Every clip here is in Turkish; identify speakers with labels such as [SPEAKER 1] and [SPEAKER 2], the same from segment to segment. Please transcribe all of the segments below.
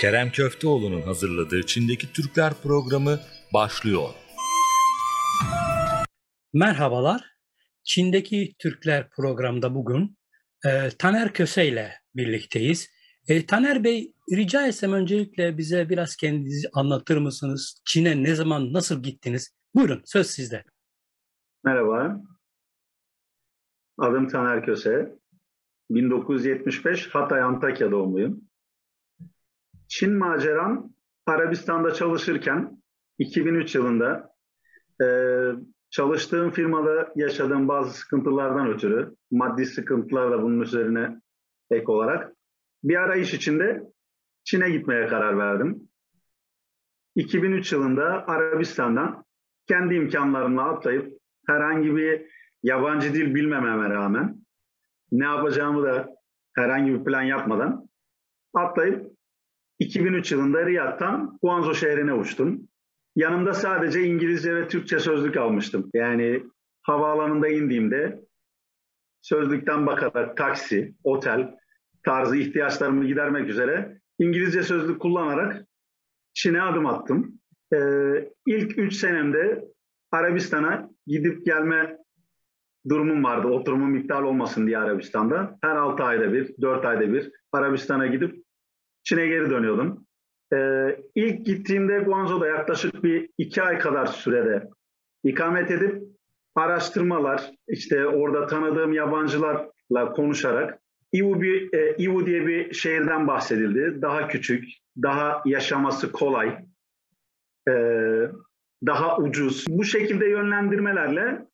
[SPEAKER 1] Kerem Köfteoğlu'nun hazırladığı Çin'deki Türkler programı başlıyor.
[SPEAKER 2] Merhabalar. Çin'deki Türkler programda bugün e, Taner Köse ile birlikteyiz. E, Taner Bey rica etsem öncelikle bize biraz kendinizi anlatır mısınız? Çin'e ne zaman nasıl gittiniz? Buyurun söz sizde.
[SPEAKER 3] Merhaba. Adım Taner Köse. 1975 Hatay Antakya doğumluyum. Çin maceram Arabistan'da çalışırken 2003 yılında e, çalıştığım firmada yaşadığım bazı sıkıntılardan ötürü maddi sıkıntılar da bunun üzerine ek olarak bir arayış içinde Çin'e gitmeye karar verdim. 2003 yılında Arabistan'dan kendi imkanlarımla atlayıp herhangi bir yabancı dil bilmememe rağmen ne yapacağımı da herhangi bir plan yapmadan atlayıp 2003 yılında Riyad'dan Guangzhou şehrine uçtum. Yanımda sadece İngilizce ve Türkçe sözlük almıştım. Yani havaalanında indiğimde sözlükten bakarak taksi, otel tarzı ihtiyaçlarımı gidermek üzere İngilizce sözlük kullanarak Çin'e adım attım. Ee, ilk 3 senemde Arabistan'a gidip gelme durumum vardı. Oturumum iptal olmasın diye Arabistan'da. Her 6 ayda bir, 4 ayda bir Arabistan'a gidip Çin'e geri dönüyordum. Ee, ilk gittiğimde Guangzhou'da yaklaşık bir 2 ay kadar sürede ikamet edip araştırmalar, işte orada tanıdığım yabancılarla konuşarak Iwu, bir, e, Iwu diye bir şehirden bahsedildi. Daha küçük, daha yaşaması kolay, e, daha ucuz. Bu şekilde yönlendirmelerle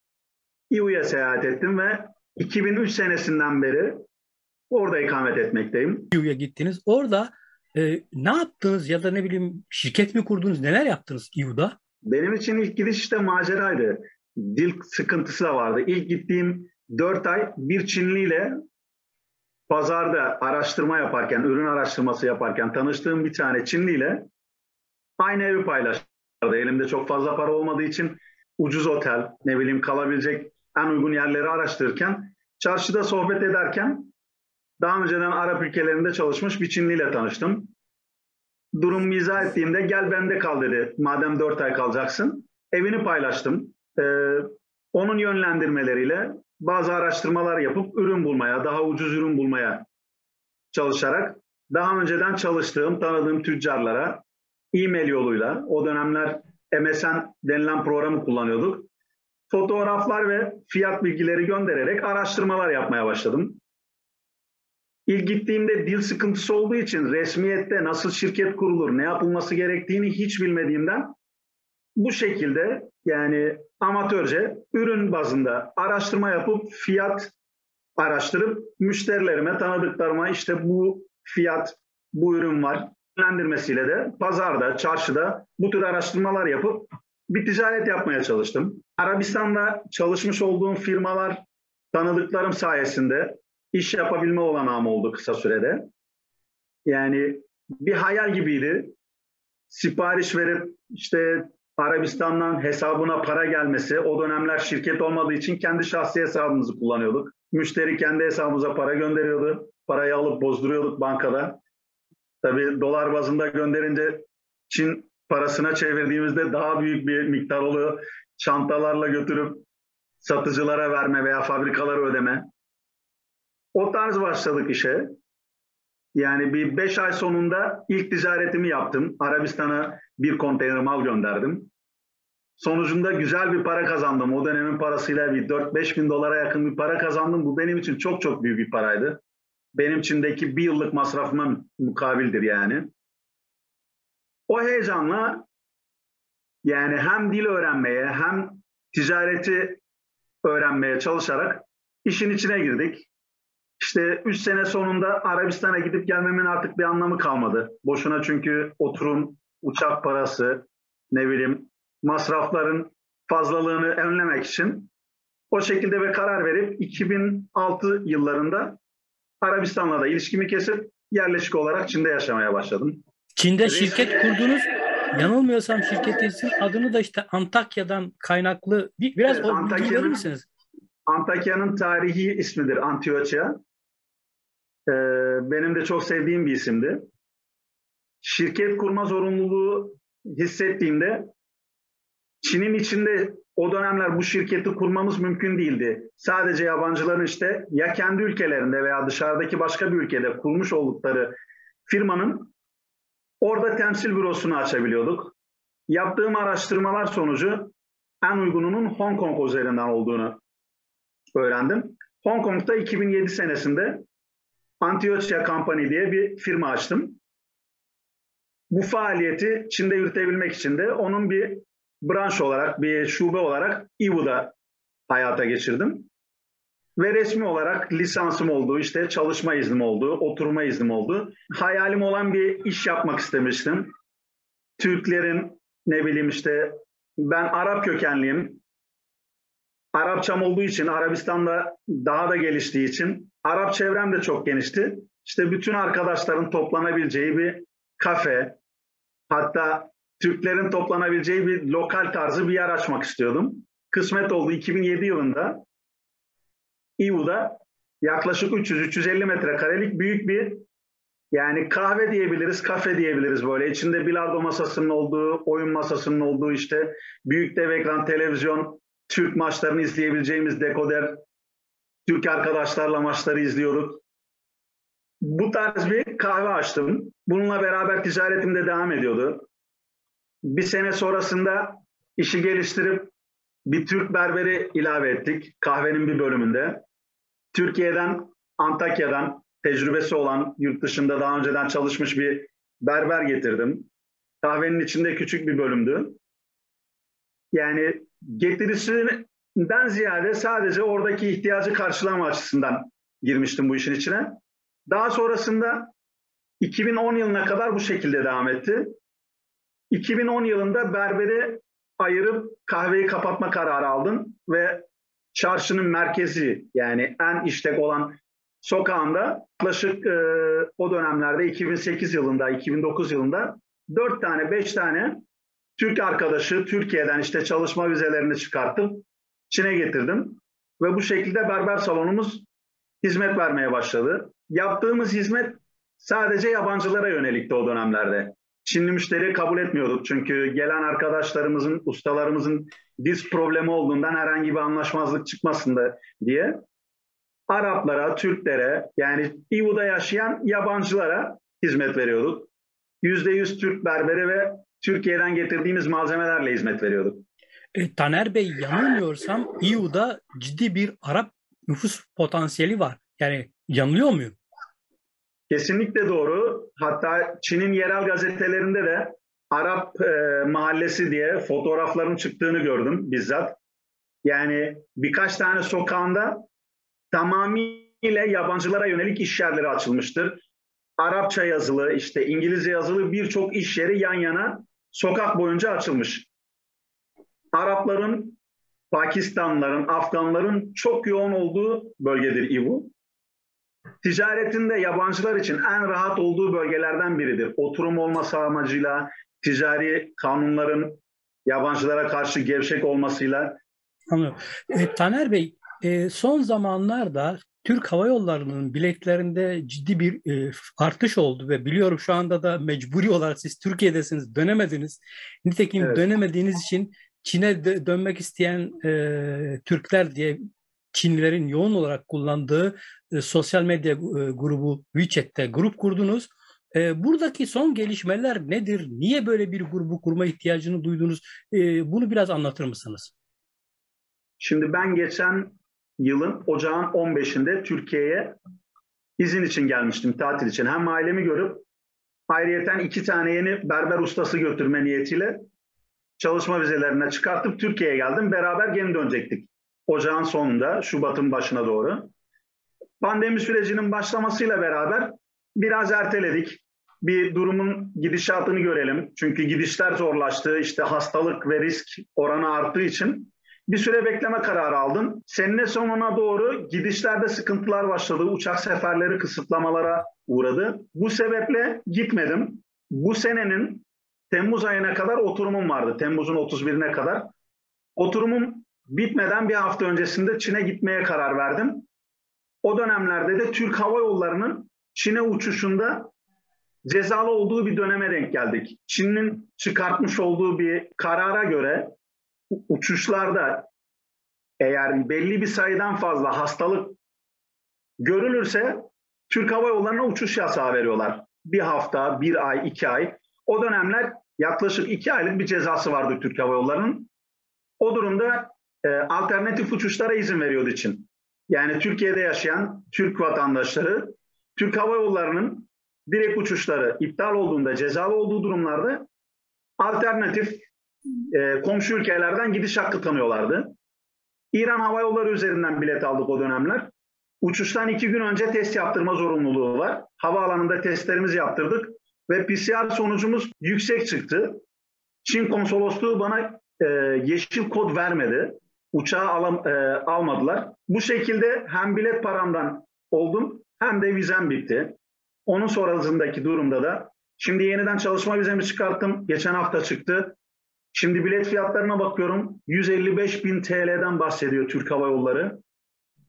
[SPEAKER 3] İU'ya seyahat ettim ve 2003 senesinden beri orada ikamet etmekteyim.
[SPEAKER 2] İU'ya gittiniz. Orada e, ne yaptınız ya da ne bileyim şirket mi kurdunuz? Neler yaptınız İU'da?
[SPEAKER 3] Benim için ilk gidiş işte maceraydı. Dil sıkıntısı da vardı. İlk gittiğim 4 ay bir Çinliyle pazarda araştırma yaparken, ürün araştırması yaparken tanıştığım bir tane Çinliyle aynı evi paylaştı. Elimde çok fazla para olmadığı için ucuz otel, ne bileyim kalabilecek en uygun yerleri araştırırken, çarşıda sohbet ederken daha önceden Arap ülkelerinde çalışmış bir Çinliyle tanıştım. Durum izah ettiğimde gel bende kal dedi. Madem 4 ay kalacaksın. Evini paylaştım. Ee, onun yönlendirmeleriyle bazı araştırmalar yapıp ürün bulmaya, daha ucuz ürün bulmaya çalışarak daha önceden çalıştığım, tanıdığım tüccarlara e-mail yoluyla o dönemler MSN denilen programı kullanıyorduk. Fotoğraflar ve fiyat bilgileri göndererek araştırmalar yapmaya başladım. İlk gittiğimde dil sıkıntısı olduğu için resmiyette nasıl şirket kurulur, ne yapılması gerektiğini hiç bilmediğimden bu şekilde yani amatörce ürün bazında araştırma yapıp fiyat araştırıp müşterilerime, tanıdıklarıma işte bu fiyat, bu ürün var yönlendirmesiyle de pazarda, çarşıda bu tür araştırmalar yapıp bir ticaret yapmaya çalıştım. Arabistan'da çalışmış olduğum firmalar tanıdıklarım sayesinde iş yapabilme olanağım oldu kısa sürede. Yani bir hayal gibiydi. Sipariş verip işte Arabistan'dan hesabına para gelmesi, o dönemler şirket olmadığı için kendi şahsi hesabımızı kullanıyorduk. Müşteri kendi hesabımıza para gönderiyordu. Parayı alıp bozduruyorduk bankada. Tabii dolar bazında gönderince Çin parasına çevirdiğimizde daha büyük bir miktar oluyor. Çantalarla götürüp satıcılara verme veya fabrikalara ödeme. O tarz başladık işe. Yani bir beş ay sonunda ilk ticaretimi yaptım. Arabistan'a bir konteyner mal gönderdim. Sonucunda güzel bir para kazandım. O dönemin parasıyla bir 4-5 bin dolara yakın bir para kazandım. Bu benim için çok çok büyük bir paraydı. Benim içindeki bir yıllık masrafıma mukabildir yani. O heyecanla yani hem dil öğrenmeye hem ticareti öğrenmeye çalışarak işin içine girdik. İşte 3 sene sonunda Arabistan'a gidip gelmemin artık bir anlamı kalmadı. Boşuna çünkü oturum, uçak parası, ne bileyim masrafların fazlalığını önlemek için o şekilde bir karar verip 2006 yıllarında Arabistan'la da ilişkimi kesip yerleşik olarak Çin'de yaşamaya başladım.
[SPEAKER 2] Çin'de şirket kurdunuz. Yanılmıyorsam şirketinizin adını da işte Antakya'dan kaynaklı bir, biraz evet, o verir misiniz?
[SPEAKER 3] Antakya'nın tarihi ismidir Antioçya. Ee, benim de çok sevdiğim bir isimdi. şirket kurma zorunluluğu hissettiğimde Çin'in içinde o dönemler bu şirketi kurmamız mümkün değildi. Sadece yabancıların işte ya kendi ülkelerinde veya dışarıdaki başka bir ülkede kurmuş oldukları firmanın orada temsil bürosunu açabiliyorduk. Yaptığım araştırmalar sonucu en uygununun Hong Kong üzerinden olduğunu öğrendim. Hong Kong'da 2007 senesinde Antiochia Company diye bir firma açtım. Bu faaliyeti Çin'de yürütebilmek için de onun bir branş olarak, bir şube olarak İVU'da hayata geçirdim. Ve resmi olarak lisansım oldu, işte çalışma iznim oldu, oturma iznim oldu. Hayalim olan bir iş yapmak istemiştim. Türklerin ne bileyim işte ben Arap kökenliyim. Arapçam olduğu için Arabistan'da daha da geliştiği için Arap çevrem de çok genişti. İşte bütün arkadaşların toplanabileceği bir kafe, hatta Türklerin toplanabileceği bir lokal tarzı bir yer açmak istiyordum. Kısmet oldu 2007 yılında İVU'da yaklaşık 300-350 metrekarelik büyük bir yani kahve diyebiliriz, kafe diyebiliriz böyle. İçinde bilardo masasının olduğu, oyun masasının olduğu işte büyük dev ekran televizyon, Türk maçlarını izleyebileceğimiz dekoder, Türk arkadaşlarla maçları izliyorduk. Bu tarz bir kahve açtım. Bununla beraber ticaretim de devam ediyordu. Bir sene sonrasında işi geliştirip bir Türk berberi ilave ettik kahvenin bir bölümünde. Türkiye'den, Antakya'dan tecrübesi olan, yurt dışında daha önceden çalışmış bir berber getirdim. Kahvenin içinde küçük bir bölümdü. Yani getirisinden ziyade sadece oradaki ihtiyacı karşılama açısından girmiştim bu işin içine. Daha sonrasında 2010 yılına kadar bu şekilde devam etti. 2010 yılında berberi ayırıp kahveyi kapatma kararı aldım ve çarşının merkezi yani en işlek olan sokağında yaklaşık e, o dönemlerde 2008 yılında, 2009 yılında 4 tane, 5 tane Türk arkadaşı Türkiye'den işte çalışma vizelerini çıkartıp Çin'e getirdim. Ve bu şekilde berber salonumuz hizmet vermeye başladı. Yaptığımız hizmet sadece yabancılara yönelikti o dönemlerde. Çinli müşteri kabul etmiyorduk. Çünkü gelen arkadaşlarımızın, ustalarımızın diz problemi olduğundan herhangi bir anlaşmazlık çıkmasın da diye. Araplara, Türklere yani İVU'da yaşayan yabancılara hizmet veriyorduk. %100 Türk berberi ve Türkiye'den getirdiğimiz malzemelerle hizmet veriyorduk.
[SPEAKER 2] E, Taner Bey yanılmıyorsam İVU'da ciddi bir Arap nüfus potansiyeli var. Yani yanılıyor muyum?
[SPEAKER 3] Kesinlikle doğru. Hatta Çin'in yerel gazetelerinde de Arap e, mahallesi diye fotoğrafların çıktığını gördüm bizzat. Yani birkaç tane sokağında tamamıyla yabancılara yönelik iş yerleri açılmıştır. Arapça yazılı, işte İngilizce yazılı birçok iş yeri yan yana sokak boyunca açılmış. Arapların, Pakistanlıların, Afganların çok yoğun olduğu bölgedir İVU. Ticaretinde yabancılar için en rahat olduğu bölgelerden biridir. Oturum olması amacıyla, ticari kanunların yabancılara karşı gevşek olmasıyla.
[SPEAKER 2] Anlıyorum. E, Taner Bey, e, son zamanlarda Türk Hava Yolları'nın biletlerinde ciddi bir e, artış oldu ve biliyorum şu anda da mecburi olarak siz Türkiye'desiniz, dönemediniz. Nitekim evet. dönemediğiniz için Çin'e dönmek isteyen e, Türkler diye Çinlilerin yoğun olarak kullandığı e, sosyal medya e, grubu WeChat'te grup kurdunuz. E, buradaki son gelişmeler nedir? Niye böyle bir grubu kurma ihtiyacını duydunuz? E, bunu biraz anlatır mısınız?
[SPEAKER 3] Şimdi ben geçen yılın ocağın 15'inde Türkiye'ye izin için gelmiştim, tatil için. Hem ailemi görüp ayrıyeten iki tane yeni berber ustası götürme niyetiyle çalışma vizelerine çıkartıp Türkiye'ye geldim. Beraber geri dönecektik. Ocağın sonunda, Şubat'ın başına doğru. Pandemi sürecinin başlamasıyla beraber biraz erteledik. Bir durumun gidişatını görelim. Çünkü gidişler zorlaştı. İşte hastalık ve risk oranı arttığı için bir süre bekleme kararı aldım. Senin sonuna doğru gidişlerde sıkıntılar başladı. Uçak seferleri kısıtlamalara uğradı. Bu sebeple gitmedim. Bu senenin Temmuz ayına kadar oturumum vardı. Temmuz'un 31'ine kadar. Oturumum bitmeden bir hafta öncesinde Çin'e gitmeye karar verdim. O dönemlerde de Türk Hava Yolları'nın Çin'e uçuşunda cezalı olduğu bir döneme denk geldik. Çin'in çıkartmış olduğu bir karara göre uçuşlarda eğer belli bir sayıdan fazla hastalık görülürse Türk Hava Yolları'na uçuş yasağı veriyorlar. Bir hafta, bir ay, iki ay. O dönemler yaklaşık iki aylık bir cezası vardı Türk Hava Yolları'nın. O durumda e, alternatif uçuşlara izin veriyordu için. Yani Türkiye'de yaşayan Türk vatandaşları Türk Hava Yolları'nın direkt uçuşları iptal olduğunda, cezalı olduğu durumlarda alternatif e, komşu ülkelerden gidiş hakkı tanıyorlardı. İran Hava Yolları üzerinden bilet aldık o dönemler. Uçuştan iki gün önce test yaptırma zorunluluğu var. Havaalanında testlerimizi yaptırdık ve PCR sonucumuz yüksek çıktı. Çin konsolosluğu bana e, yeşil kod vermedi. Uçağı alam, e, almadılar. Bu şekilde hem bilet paramdan oldum hem de vizem bitti. Onun sonrasındaki durumda da şimdi yeniden çalışma vizemi çıkarttım. Geçen hafta çıktı. Şimdi bilet fiyatlarına bakıyorum. 155 bin TL'den bahsediyor Türk Hava Yolları.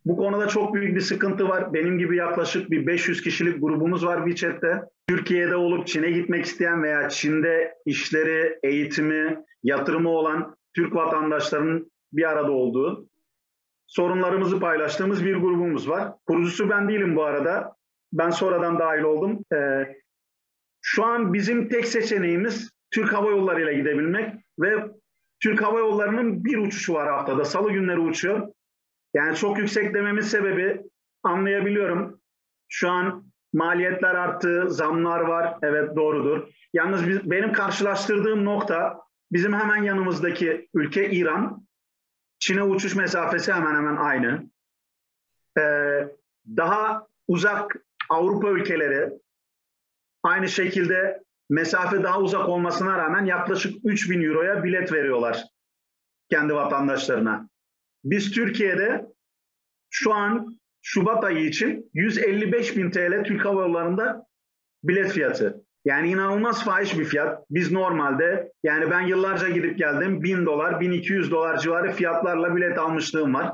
[SPEAKER 3] Bu konuda çok büyük bir sıkıntı var. Benim gibi yaklaşık bir 500 kişilik grubumuz var WeChat'te. Türkiye'de olup Çin'e gitmek isteyen veya Çin'de işleri, eğitimi, yatırımı olan Türk vatandaşlarının bir arada olduğu sorunlarımızı paylaştığımız bir grubumuz var. Kurucusu ben değilim bu arada. Ben sonradan dahil oldum. Ee, şu an bizim tek seçeneğimiz Türk Hava Yolları ile gidebilmek ve Türk Hava Yolları'nın bir uçuşu var haftada. Salı günleri uçuyor. Yani çok yüksek dememin sebebi anlayabiliyorum. Şu an maliyetler arttı, zamlar var. Evet doğrudur. Yalnız biz, benim karşılaştırdığım nokta bizim hemen yanımızdaki ülke İran. Çin'e uçuş mesafesi hemen hemen aynı. Ee, daha uzak Avrupa ülkeleri aynı şekilde mesafe daha uzak olmasına rağmen yaklaşık 3000 euroya bilet veriyorlar kendi vatandaşlarına. Biz Türkiye'de şu an Şubat ayı için 155 bin TL Türk Hava Yolları'nda bilet fiyatı. Yani inanılmaz fahiş bir fiyat. Biz normalde yani ben yıllarca gidip geldim 1000 dolar, 1200 dolar civarı fiyatlarla bilet almışlığım var.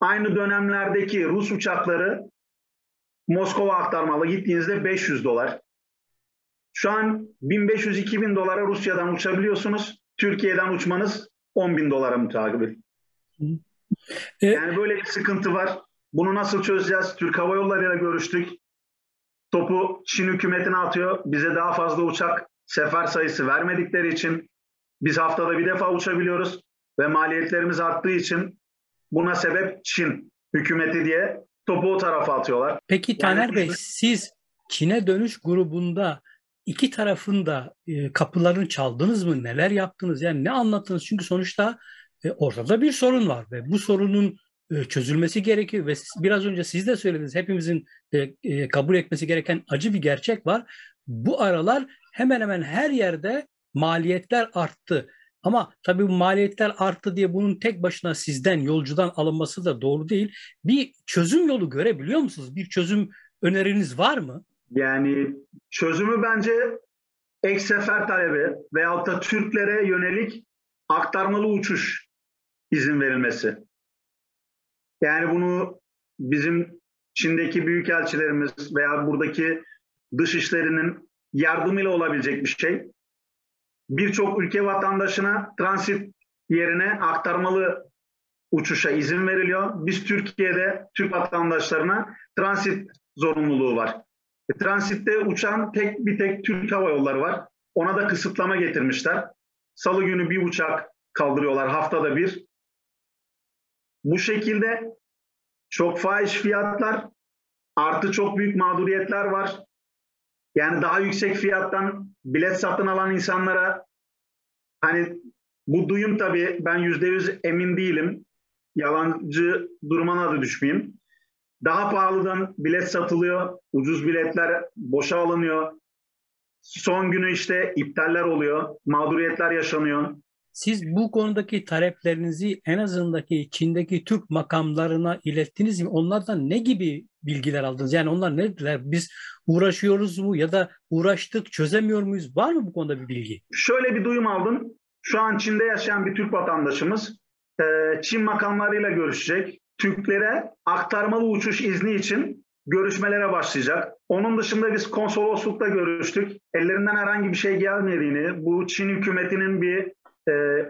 [SPEAKER 3] Aynı dönemlerdeki Rus uçakları Moskova aktarmalı gittiğinizde 500 dolar. Şu an 1500-2000 dolara Rusya'dan uçabiliyorsunuz. Türkiye'den uçmanız 10 bin dolara mütakip. E, yani böyle bir sıkıntı var. Bunu nasıl çözeceğiz? Türk Hava Yolları ile görüştük. Topu Çin hükümetine atıyor. Bize daha fazla uçak sefer sayısı vermedikleri için biz haftada bir defa uçabiliyoruz ve maliyetlerimiz arttığı için buna sebep Çin hükümeti diye topu o tarafa atıyorlar.
[SPEAKER 2] Peki Taner yani, Bey siz Çin'e dönüş grubunda iki tarafın da e, kapılarını çaldınız mı? Neler yaptınız? Yani ne anlattınız? Çünkü sonuçta e, ortada bir sorun var ve bu sorunun e, çözülmesi gerekiyor ve biraz önce siz de söylediniz hepimizin e, e, kabul etmesi gereken acı bir gerçek var. Bu aralar hemen hemen her yerde maliyetler arttı. Ama tabii bu maliyetler arttı diye bunun tek başına sizden, yolcudan alınması da doğru değil. Bir çözüm yolu görebiliyor musunuz? Bir çözüm öneriniz var mı?
[SPEAKER 3] Yani çözümü bence ek sefer talebi veyahut da Türklere yönelik aktarmalı uçuş izin verilmesi. Yani bunu bizim Çin'deki büyükelçilerimiz veya buradaki dışişlerinin yardımıyla olabilecek bir şey. Birçok ülke vatandaşına transit yerine aktarmalı uçuşa izin veriliyor. Biz Türkiye'de Türk vatandaşlarına transit zorunluluğu var. E, transitte uçan tek bir tek Türk Hava Yolları var. Ona da kısıtlama getirmişler. Salı günü bir uçak kaldırıyorlar haftada bir. Bu şekilde çok fahiş fiyatlar artı çok büyük mağduriyetler var. Yani daha yüksek fiyattan bilet satın alan insanlara hani bu duyum tabii ben yüzde yüz emin değilim. Yalancı duruma da düşmeyeyim. Daha pahalıdan bilet satılıyor. Ucuz biletler boşa alınıyor. Son günü işte iptaller oluyor. Mağduriyetler yaşanıyor.
[SPEAKER 2] Siz bu konudaki taleplerinizi en azındaki Çin'deki Türk makamlarına ilettiniz mi? Onlardan ne gibi bilgiler aldınız? Yani onlar ne dediler? Biz uğraşıyoruz mu ya da uğraştık çözemiyor muyuz? Var mı bu konuda bir bilgi?
[SPEAKER 3] Şöyle bir duyum aldım. Şu an Çin'de yaşayan bir Türk vatandaşımız Çin makamlarıyla görüşecek. Türklere aktarmalı uçuş izni için görüşmelere başlayacak. Onun dışında biz konsoloslukla görüştük. Ellerinden herhangi bir şey gelmediğini, bu Çin hükümetinin bir e,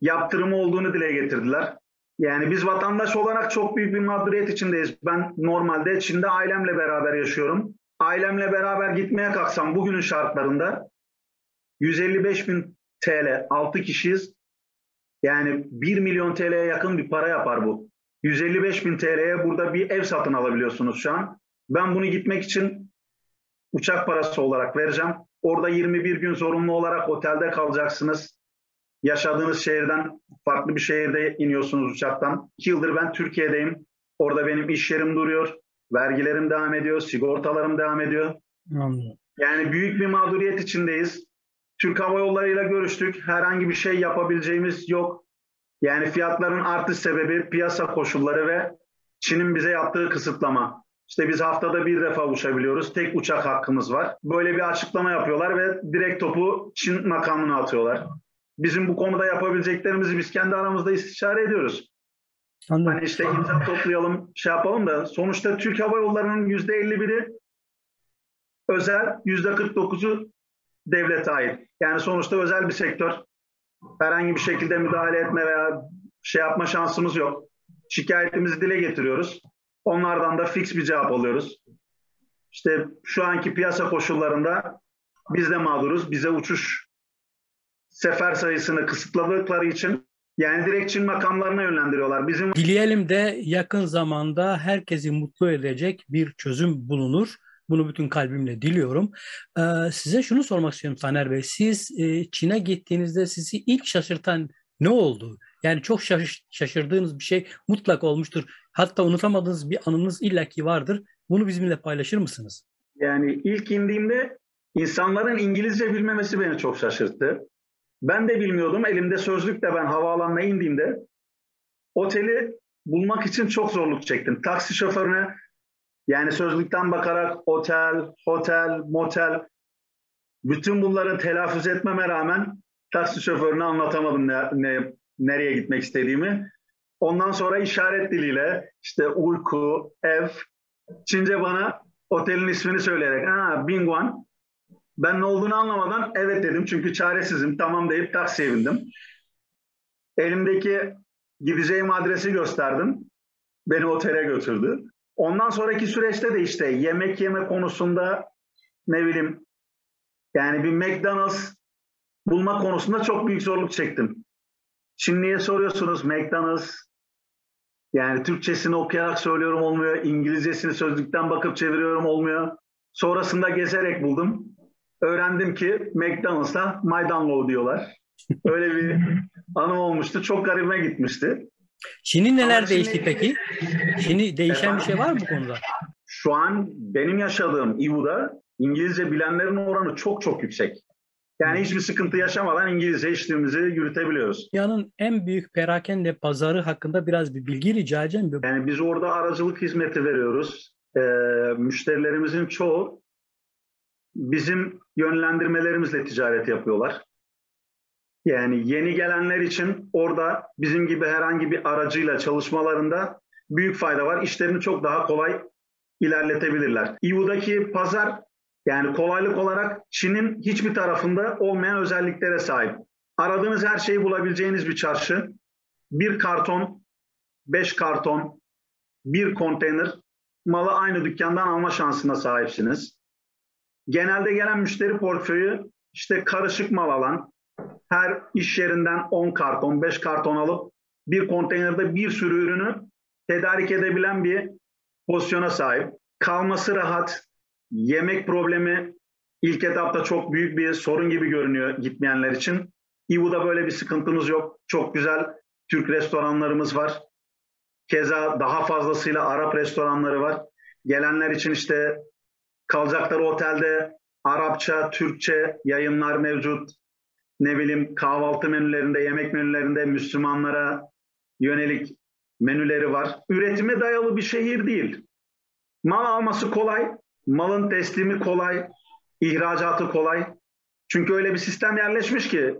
[SPEAKER 3] yaptırımı olduğunu dile getirdiler. Yani biz vatandaş olarak çok büyük bir mağduriyet içindeyiz. Ben normalde Çin'de ailemle beraber yaşıyorum. Ailemle beraber gitmeye kalksam bugünün şartlarında 155 bin TL, 6 kişiyiz. Yani 1 milyon TL'ye yakın bir para yapar bu. 155 bin TL'ye burada bir ev satın alabiliyorsunuz şu an. Ben bunu gitmek için uçak parası olarak vereceğim. Orada 21 gün zorunlu olarak otelde kalacaksınız. Yaşadığınız şehirden farklı bir şehirde iniyorsunuz uçaktan. 2 yıldır ben Türkiye'deyim. Orada benim iş yerim duruyor. Vergilerim devam ediyor. Sigortalarım devam ediyor.
[SPEAKER 2] Anladım.
[SPEAKER 3] Yani büyük bir mağduriyet içindeyiz. Türk Hava Yolları ile görüştük. Herhangi bir şey yapabileceğimiz yok. Yani fiyatların artış sebebi piyasa koşulları ve Çin'in bize yaptığı kısıtlama. İşte biz haftada bir defa uçabiliyoruz. Tek uçak hakkımız var. Böyle bir açıklama yapıyorlar ve direkt topu Çin makamına atıyorlar. Bizim bu konuda yapabileceklerimizi biz kendi aramızda istişare ediyoruz.
[SPEAKER 2] Anladım.
[SPEAKER 3] Hani işte imza toplayalım, şey yapalım da sonuçta Türk Hava Yolları'nın %51'i özel, %49'u devlete ait. Yani sonuçta özel bir sektör. Herhangi bir şekilde müdahale etme veya şey yapma şansımız yok. Şikayetimizi dile getiriyoruz. Onlardan da fix bir cevap alıyoruz. İşte şu anki piyasa koşullarında biz de mağduruz. Bize uçuş sefer sayısını kısıtladıkları için yani direkt Çin makamlarına yönlendiriyorlar. Bizim
[SPEAKER 2] Dileyelim de yakın zamanda herkesi mutlu edecek bir çözüm bulunur. Bunu bütün kalbimle diliyorum. Ee, size şunu sormak istiyorum Taner Bey. Siz e, Çin'e gittiğinizde sizi ilk şaşırtan ne oldu? Yani çok şaş- şaşırdığınız bir şey mutlak olmuştur. Hatta unutamadığınız bir anınız illaki vardır. Bunu bizimle paylaşır mısınız?
[SPEAKER 3] Yani ilk indiğimde insanların İngilizce bilmemesi beni çok şaşırttı. Ben de bilmiyordum. Elimde sözlükle ben havaalanına indiğimde oteli bulmak için çok zorluk çektim. Taksi şoförüne yani sözlükten bakarak otel, hotel, motel bütün bunları telaffuz etmeme rağmen taksi şoförüne anlatamadım ne, ne, nereye gitmek istediğimi. Ondan sonra işaret diliyle işte uyku, ev, Çince bana otelin ismini söyleyerek ha Bingwan ben ne olduğunu anlamadan evet dedim çünkü çaresizim tamam deyip taksiye bindim. Elimdeki gideceğim adresi gösterdim. Beni otele götürdü. Ondan sonraki süreçte de işte yemek yeme konusunda ne bileyim yani bir McDonald's bulma konusunda çok büyük zorluk çektim. Çinli'ye soruyorsunuz McDonald's yani Türkçesini okuyarak söylüyorum olmuyor. İngilizcesini sözlükten bakıp çeviriyorum olmuyor. Sonrasında gezerek buldum. Öğrendim ki McDonald's'a Maydanlo diyorlar. Öyle bir anım olmuştu. Çok garibime gitmişti.
[SPEAKER 2] Çin'in neler
[SPEAKER 3] Ama
[SPEAKER 2] değişti
[SPEAKER 3] şimdi-
[SPEAKER 2] peki? Çin'i değişen bir şey var mı bu konuda?
[SPEAKER 3] Şu an benim yaşadığım İVU'da İngilizce bilenlerin oranı çok çok yüksek. Yani hiçbir sıkıntı yaşamadan İngilizce işlerimizi yürütebiliyoruz.
[SPEAKER 2] Dünyanın en büyük perakende pazarı hakkında biraz bir bilgi rica edeceğim.
[SPEAKER 3] Yani biz orada aracılık hizmeti veriyoruz. Ee, müşterilerimizin çoğu bizim yönlendirmelerimizle ticaret yapıyorlar. Yani yeni gelenler için orada bizim gibi herhangi bir aracıyla çalışmalarında büyük fayda var. İşlerini çok daha kolay ilerletebilirler. İVU'daki pazar yani kolaylık olarak Çin'in hiçbir tarafında olmayan özelliklere sahip. Aradığınız her şeyi bulabileceğiniz bir çarşı. Bir karton, beş karton, bir konteyner malı aynı dükkandan alma şansına sahipsiniz. Genelde gelen müşteri portföyü işte karışık mal alan, her iş yerinden 10 karton, 5 karton alıp bir konteynerde bir sürü ürünü tedarik edebilen bir pozisyona sahip. Kalması rahat, yemek problemi ilk etapta çok büyük bir sorun gibi görünüyor gitmeyenler için. İVU'da böyle bir sıkıntımız yok. Çok güzel Türk restoranlarımız var. Keza daha fazlasıyla Arap restoranları var. Gelenler için işte kalacakları otelde Arapça, Türkçe yayınlar mevcut. Ne bileyim kahvaltı menülerinde, yemek menülerinde Müslümanlara yönelik menüleri var. Üretime dayalı bir şehir değil. Mal alması kolay, malın teslimi kolay, ihracatı kolay. Çünkü öyle bir sistem yerleşmiş ki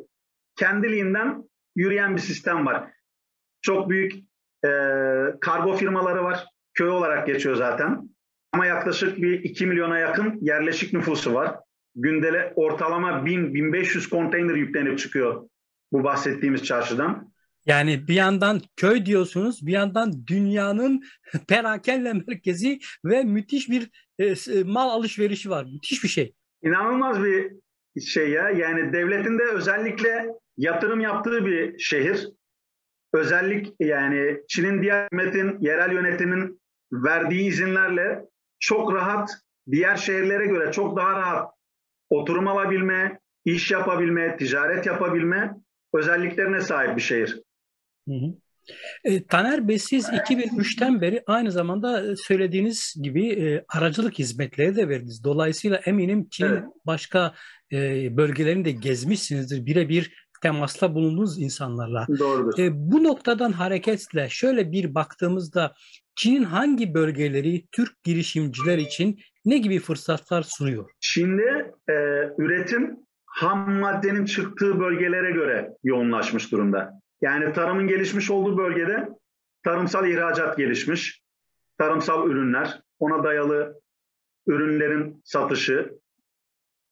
[SPEAKER 3] kendiliğinden yürüyen bir sistem var. Çok büyük e, kargo firmaları var. Köy olarak geçiyor zaten. Ama yaklaşık bir 2 milyona yakın yerleşik nüfusu var. Gündele ortalama 1000-1500 konteyner yüklenip çıkıyor bu bahsettiğimiz çarşıdan.
[SPEAKER 2] Yani bir yandan köy diyorsunuz, bir yandan dünyanın perakende merkezi ve müthiş bir e, mal alışverişi var. Müthiş bir şey.
[SPEAKER 3] İnanılmaz bir şey ya. Yani devletin de özellikle yatırım yaptığı bir şehir. Özellik yani Çin'in diğer hükümetin, yerel yönetimin verdiği izinlerle çok rahat diğer şehirlere göre çok daha rahat oturum alabilme, iş yapabilme, ticaret yapabilme özelliklerine sahip bir şehir.
[SPEAKER 2] Hı hı. E, Taner Bey siz 2003'ten beri aynı zamanda söylediğiniz gibi e, aracılık hizmetleri de verdiniz. Dolayısıyla eminim Çin'in evet. başka e, bölgelerini de gezmişsinizdir. Birebir temasla bulunduğunuz insanlarla.
[SPEAKER 3] Doğrudur.
[SPEAKER 2] E, bu noktadan hareketle şöyle bir baktığımızda Çin'in hangi bölgeleri Türk girişimciler için ne gibi fırsatlar sunuyor?
[SPEAKER 3] Çin'de e, üretim ham maddenin çıktığı bölgelere göre yoğunlaşmış durumda. Yani tarımın gelişmiş olduğu bölgede tarımsal ihracat gelişmiş, tarımsal ürünler, ona dayalı ürünlerin satışı,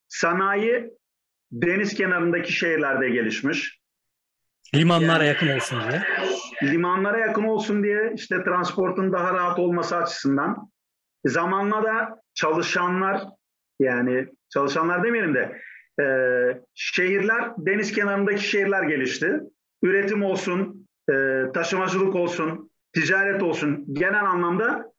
[SPEAKER 3] sanayi deniz kenarındaki şehirlerde gelişmiş.
[SPEAKER 2] Limanlara yani, yakın olsun diye.
[SPEAKER 3] Limanlara yakın olsun diye işte transportun daha rahat olması açısından. Zamanla da çalışanlar yani çalışanlar demeyelim de e, şehirler deniz kenarındaki şehirler gelişti. Üretim olsun, e, taşımacılık olsun, ticaret olsun genel anlamda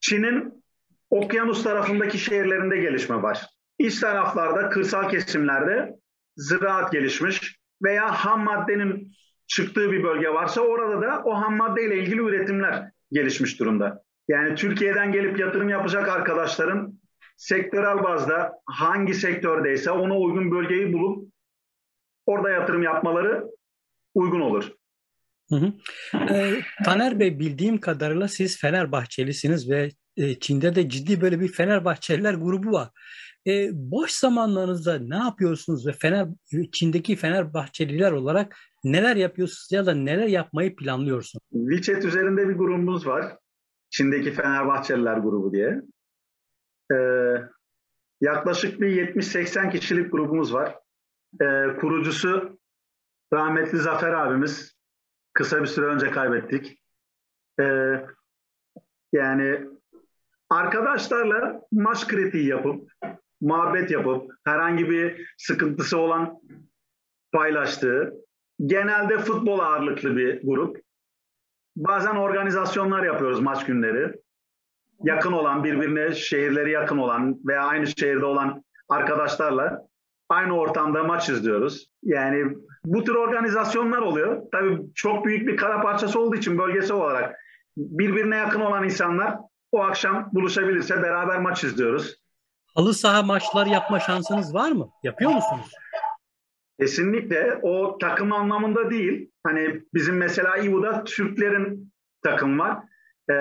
[SPEAKER 3] Çin'in okyanus tarafındaki şehirlerinde gelişme var. İç taraflarda, kırsal kesimlerde ziraat gelişmiş veya ham maddenin çıktığı bir bölge varsa orada da o ham maddeyle ilgili üretimler gelişmiş durumda. Yani Türkiye'den gelip yatırım yapacak arkadaşların sektörel bazda hangi sektördeyse ona uygun bölgeyi bulup orada yatırım yapmaları uygun olur.
[SPEAKER 2] Hı hı. E, Taner Bey bildiğim kadarıyla siz Fenerbahçelisiniz ve e, Çin'de de ciddi böyle bir Fenerbahçeliler grubu var. E, boş zamanlarınızda ne yapıyorsunuz ve Fener Çin'deki Fenerbahçeliler olarak neler yapıyorsunuz ya da neler yapmayı planlıyorsunuz?
[SPEAKER 3] WeChat üzerinde bir grubumuz var. Çin'deki Fenerbahçeliler grubu diye. Ee, yaklaşık bir 70-80 kişilik grubumuz var. Ee, kurucusu rahmetli Zafer abimiz. Kısa bir süre önce kaybettik. Ee, yani arkadaşlarla maç kritiği yapıp, muhabbet yapıp, herhangi bir sıkıntısı olan paylaştığı, genelde futbol ağırlıklı bir grup. Bazen organizasyonlar yapıyoruz maç günleri. Yakın olan, birbirine şehirleri yakın olan veya aynı şehirde olan arkadaşlarla aynı ortamda maç izliyoruz. Yani bu tür organizasyonlar oluyor. Tabii çok büyük bir kara parçası olduğu için bölgesel olarak birbirine yakın olan insanlar o akşam buluşabilirse beraber maç izliyoruz.
[SPEAKER 2] Halı saha maçlar yapma şansınız var mı? Yapıyor musunuz?
[SPEAKER 3] Kesinlikle o takım anlamında değil. Hani bizim mesela İVU'da Türklerin takım var. Ee,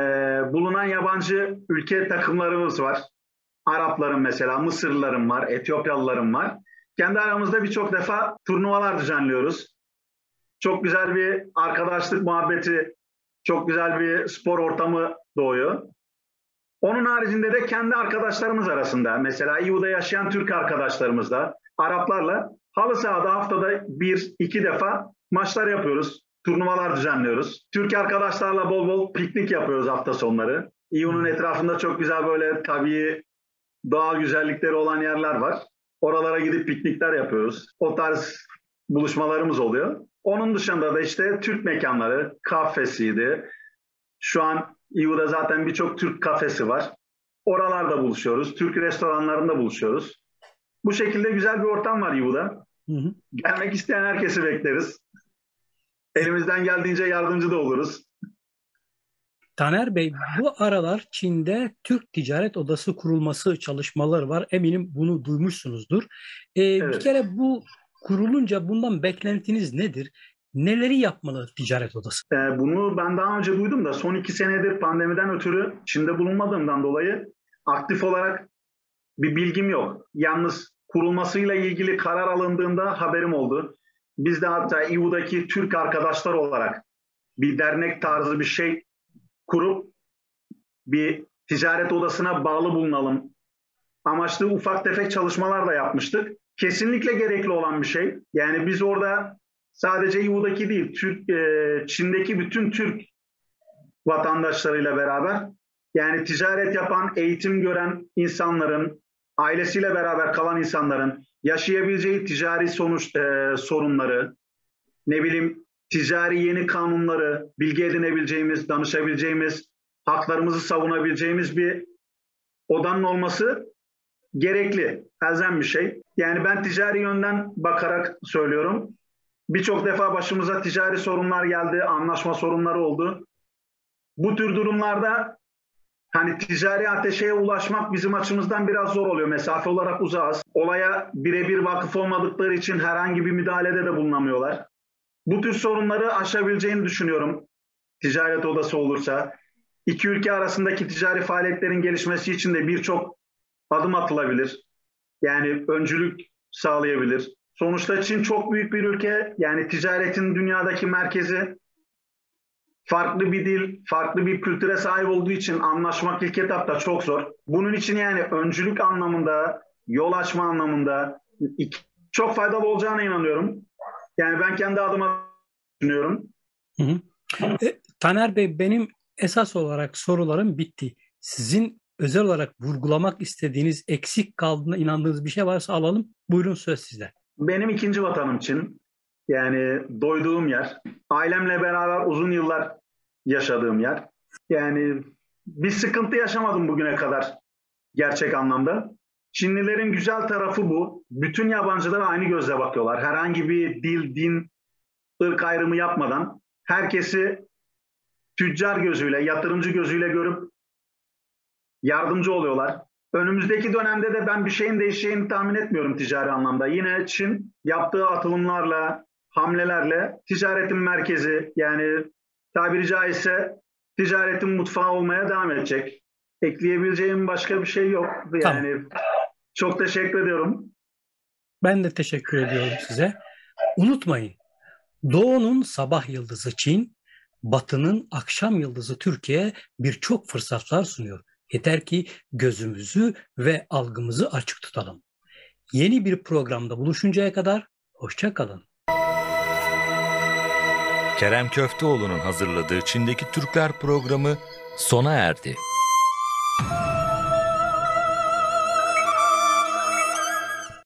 [SPEAKER 3] bulunan yabancı ülke takımlarımız var. Arapların mesela, Mısırlıların var, Etiyopyalıların var. Kendi aramızda birçok defa turnuvalar düzenliyoruz. Çok güzel bir arkadaşlık muhabbeti, çok güzel bir spor ortamı doğuyor. Onun haricinde de kendi arkadaşlarımız arasında, mesela İVU'da yaşayan Türk arkadaşlarımızla, Araplarla halı sahada haftada bir, iki defa maçlar yapıyoruz. Turnuvalar düzenliyoruz. Türk arkadaşlarla bol bol piknik yapıyoruz hafta sonları. İVU'nun etrafında çok güzel böyle tabii doğal güzellikleri olan yerler var. Oralara gidip piknikler yapıyoruz. O tarz buluşmalarımız oluyor. Onun dışında da işte Türk mekanları, kafesiydi. Şu an İU'da zaten birçok Türk kafesi var. Oralarda buluşuyoruz. Türk restoranlarında buluşuyoruz. Bu şekilde güzel bir ortam var İU'da. Gelmek isteyen herkesi bekleriz. Elimizden geldiğince yardımcı da oluruz.
[SPEAKER 2] Taner Bey, bu aralar Çin'de Türk Ticaret Odası kurulması çalışmaları var. Eminim bunu duymuşsunuzdur. Ee, evet. Bir kere bu kurulunca bundan beklentiniz nedir? Neleri yapmalı ticaret odası?
[SPEAKER 3] Ee, bunu ben daha önce duydum da son iki senedir pandemiden ötürü Çin'de bulunmadığımdan dolayı aktif olarak bir bilgim yok. Yalnız kurulmasıyla ilgili karar alındığında haberim oldu. Biz de hatta İU'daki Türk arkadaşlar olarak bir dernek tarzı bir şey kurup bir ticaret odasına bağlı bulunalım. Amaçlı ufak tefek çalışmalar da yapmıştık. Kesinlikle gerekli olan bir şey. Yani biz orada sadece İU'daki değil, Türk, e, Çin'deki bütün Türk vatandaşlarıyla beraber yani ticaret yapan, eğitim gören insanların, ailesiyle beraber kalan insanların yaşayabileceği ticari sonuç e, sorunları, ne bileyim ticari yeni kanunları, bilgi edinebileceğimiz, danışabileceğimiz, haklarımızı savunabileceğimiz bir odanın olması gerekli, elzem bir şey. Yani ben ticari yönden bakarak söylüyorum. Birçok defa başımıza ticari sorunlar geldi, anlaşma sorunları oldu. Bu tür durumlarda hani ticari ateşeye ulaşmak bizim açımızdan biraz zor oluyor. Mesafe olarak uzağız. Olaya birebir vakıf olmadıkları için herhangi bir müdahalede de bulunamıyorlar. Bu tür sorunları aşabileceğini düşünüyorum. Ticaret odası olursa. İki ülke arasındaki ticari faaliyetlerin gelişmesi için de birçok adım atılabilir. Yani öncülük sağlayabilir. Sonuçta Çin çok büyük bir ülke. Yani ticaretin dünyadaki merkezi farklı bir dil, farklı bir kültüre sahip olduğu için anlaşmak ilk etapta çok zor. Bunun için yani öncülük anlamında, yol açma anlamında çok faydalı olacağına inanıyorum. Yani ben kendi adıma düşünüyorum.
[SPEAKER 2] Hı hı. E, Taner Bey benim esas olarak sorularım bitti. Sizin özel olarak vurgulamak istediğiniz eksik kaldığına inandığınız bir şey varsa alalım. Buyurun söz sizde.
[SPEAKER 3] Benim ikinci vatanım Çin. Yani doyduğum yer. Ailemle beraber uzun yıllar yaşadığım yer. Yani bir sıkıntı yaşamadım bugüne kadar gerçek anlamda. Çinlilerin güzel tarafı bu. Bütün yabancılara aynı gözle bakıyorlar. Herhangi bir dil, din, ırk ayrımı yapmadan herkesi tüccar gözüyle, yatırımcı gözüyle görüp yardımcı oluyorlar. Önümüzdeki dönemde de ben bir şeyin değişeceğini tahmin etmiyorum ticari anlamda. Yine Çin yaptığı atılımlarla, hamlelerle ticaretin merkezi yani tabiri caizse ticaretin mutfağı olmaya devam edecek. Ekleyebileceğim başka bir şey yok. Yani tamam. çok teşekkür ediyorum.
[SPEAKER 2] Ben de teşekkür ediyorum size. Unutmayın. Doğu'nun sabah yıldızı Çin, Batı'nın akşam yıldızı Türkiye birçok fırsatlar sunuyor. Yeter ki gözümüzü ve algımızı açık tutalım. Yeni bir programda buluşuncaya kadar hoşça kalın.
[SPEAKER 1] Kerem Köfteoğlu'nun hazırladığı Çin'deki Türkler programı sona erdi.